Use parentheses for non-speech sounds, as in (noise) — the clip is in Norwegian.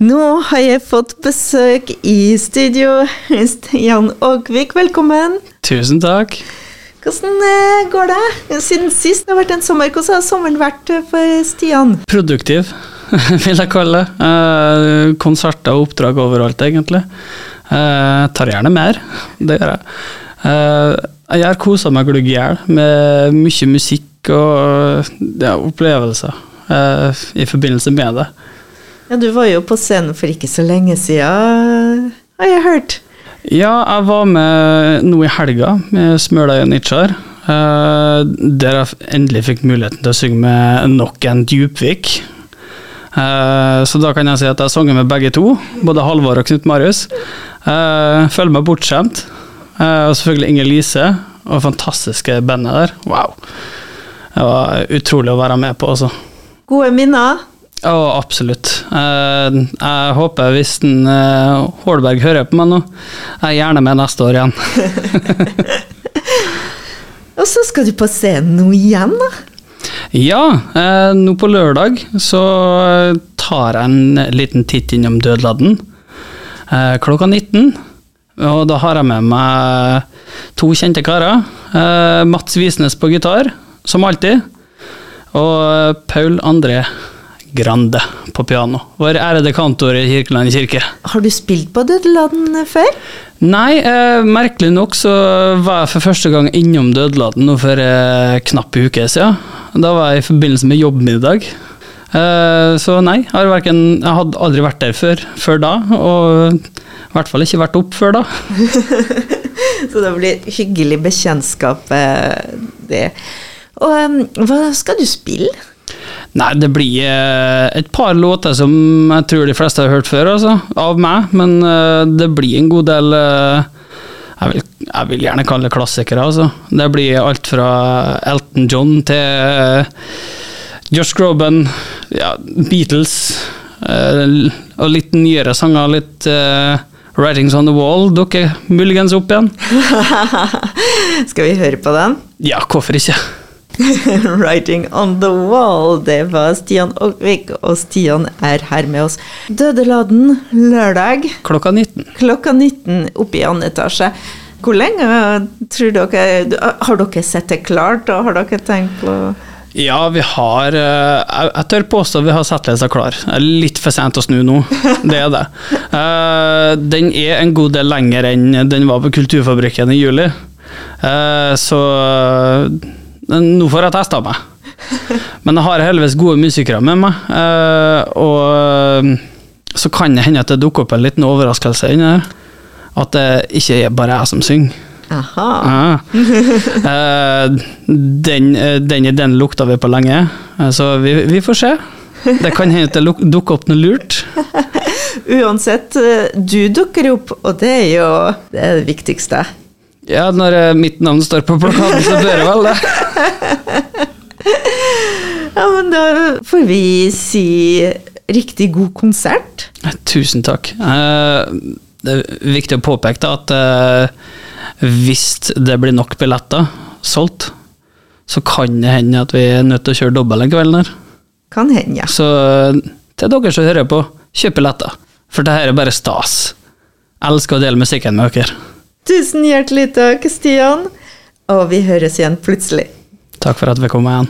Nå har jeg fått besøk i studio. Stian Ågvik, velkommen. Tusen takk. Hvordan eh, går det? Siden sist det har vært en sommer, hvordan har sommeren vært for Stian? Produktiv, (laughs) vil jeg kalle det. Eh, konserter og oppdrag overalt, egentlig. Eh, tar gjerne mer, det gjør jeg. Eh, jeg har kosa meg glugg i hjel med mye musikk og ja, opplevelser i forbindelse med det. Ja, Du var jo på scenen for ikke så lenge siden, har jeg hørt. Ja, jeg var med nå i helga med Smøla Janitsjar. Uh, der jeg endelig fikk muligheten til å synge med nok en Djupvik. Eh, så da kan jeg si at jeg sunget med begge to, både Halvor og Knut Marius. Uh, føler meg bortskjemt. Og selvfølgelig Inger Lise og fantastiske bandet der. Wow. Det var utrolig å være med på, altså. Gode minner. Ja, absolutt. Uh, jeg håper hvis den, uh, Hålberg hører på meg nå, jeg er gjerne med neste år igjen. (laughs) Og så skal du på scenen nå igjen, da. Ja, uh, nå på lørdag så tar jeg en liten titt innom Dødladden eh, klokka 19. Og da har jeg med meg to kjente karer. Eh, Mats Visnes på gitar, som alltid. Og Paul André Grande på piano. Vår ærede kantor i Kirkeland kirke. Har du spilt på Dødeladden før? Nei, eh, merkelig nok så var jeg for første gang innom Dødeladden nå for eh, knapp uke siden. Da var jeg i forbindelse med jobbmiddag. Eh, så nei, jeg, har hverken, jeg hadde aldri vært der før, før da, og i hvert fall ikke vært opp før da. (laughs) Så det blir hyggelig bekjentskap, eh, det. Og um, hva skal du spille? Nei, det blir eh, et par låter som jeg tror de fleste har hørt før, altså, av meg, men eh, det blir en god del eh, jeg, vil, jeg vil gjerne kalle det klassikere, altså. Det blir alt fra Elton John til Josh Groban, ja, Beatles, og litt nyere sanger, litt Writings on the Wall dukker muligens opp igjen. (laughs) Skal vi høre på den? Ja, hvorfor ikke? (laughs) 'Writing on the Wall'. Det var Stian Ågvik, og Stian er her med oss. Dødeladden lørdag Klokka 19. klokka 19 oppe i andre etasje. Hvor lenge tror dere Har dere sett det klart, og har dere tenkt på Ja, vi har eh, Jeg, tør påstå vi har settlista klar. Det er litt for sent å snu nå, det er det. (laughs) Eh, den er en god del lenger enn den var på Kulturfabrikken i juli. Eh, så nå får jeg testa meg. Men jeg har heldigvis gode musikere med meg, eh, og eh, så kan det hende at det dukker opp en liten overraskelse inni der. At det ikke er bare jeg som synger. Aha. Ja. Eh, den, den ideen lukta vi på lenge, så vi, vi får se. Det kan hende at det dukker opp noe lurt. (laughs) Uansett, du dukker opp, og det er jo det, er det viktigste. Ja, når eh, mitt navn står på plakaten, så bør jeg vel det. (laughs) Ja, men da får vi si riktig god konsert. Tusen takk. Eh, Det er viktig å påpeke da at eh, hvis det blir nok billetter solgt, så kan det hende at vi er nødt til å kjøre dobbel en kveld der. Kan hende, ja. Så eh, til dere som hører på, kjøp billetter. For det her er bare stas. Jeg elsker å dele musikken med dere. Tusen hjertelig takk, Stian. Og vi høres igjen plutselig. Takk for at vi kom igjen.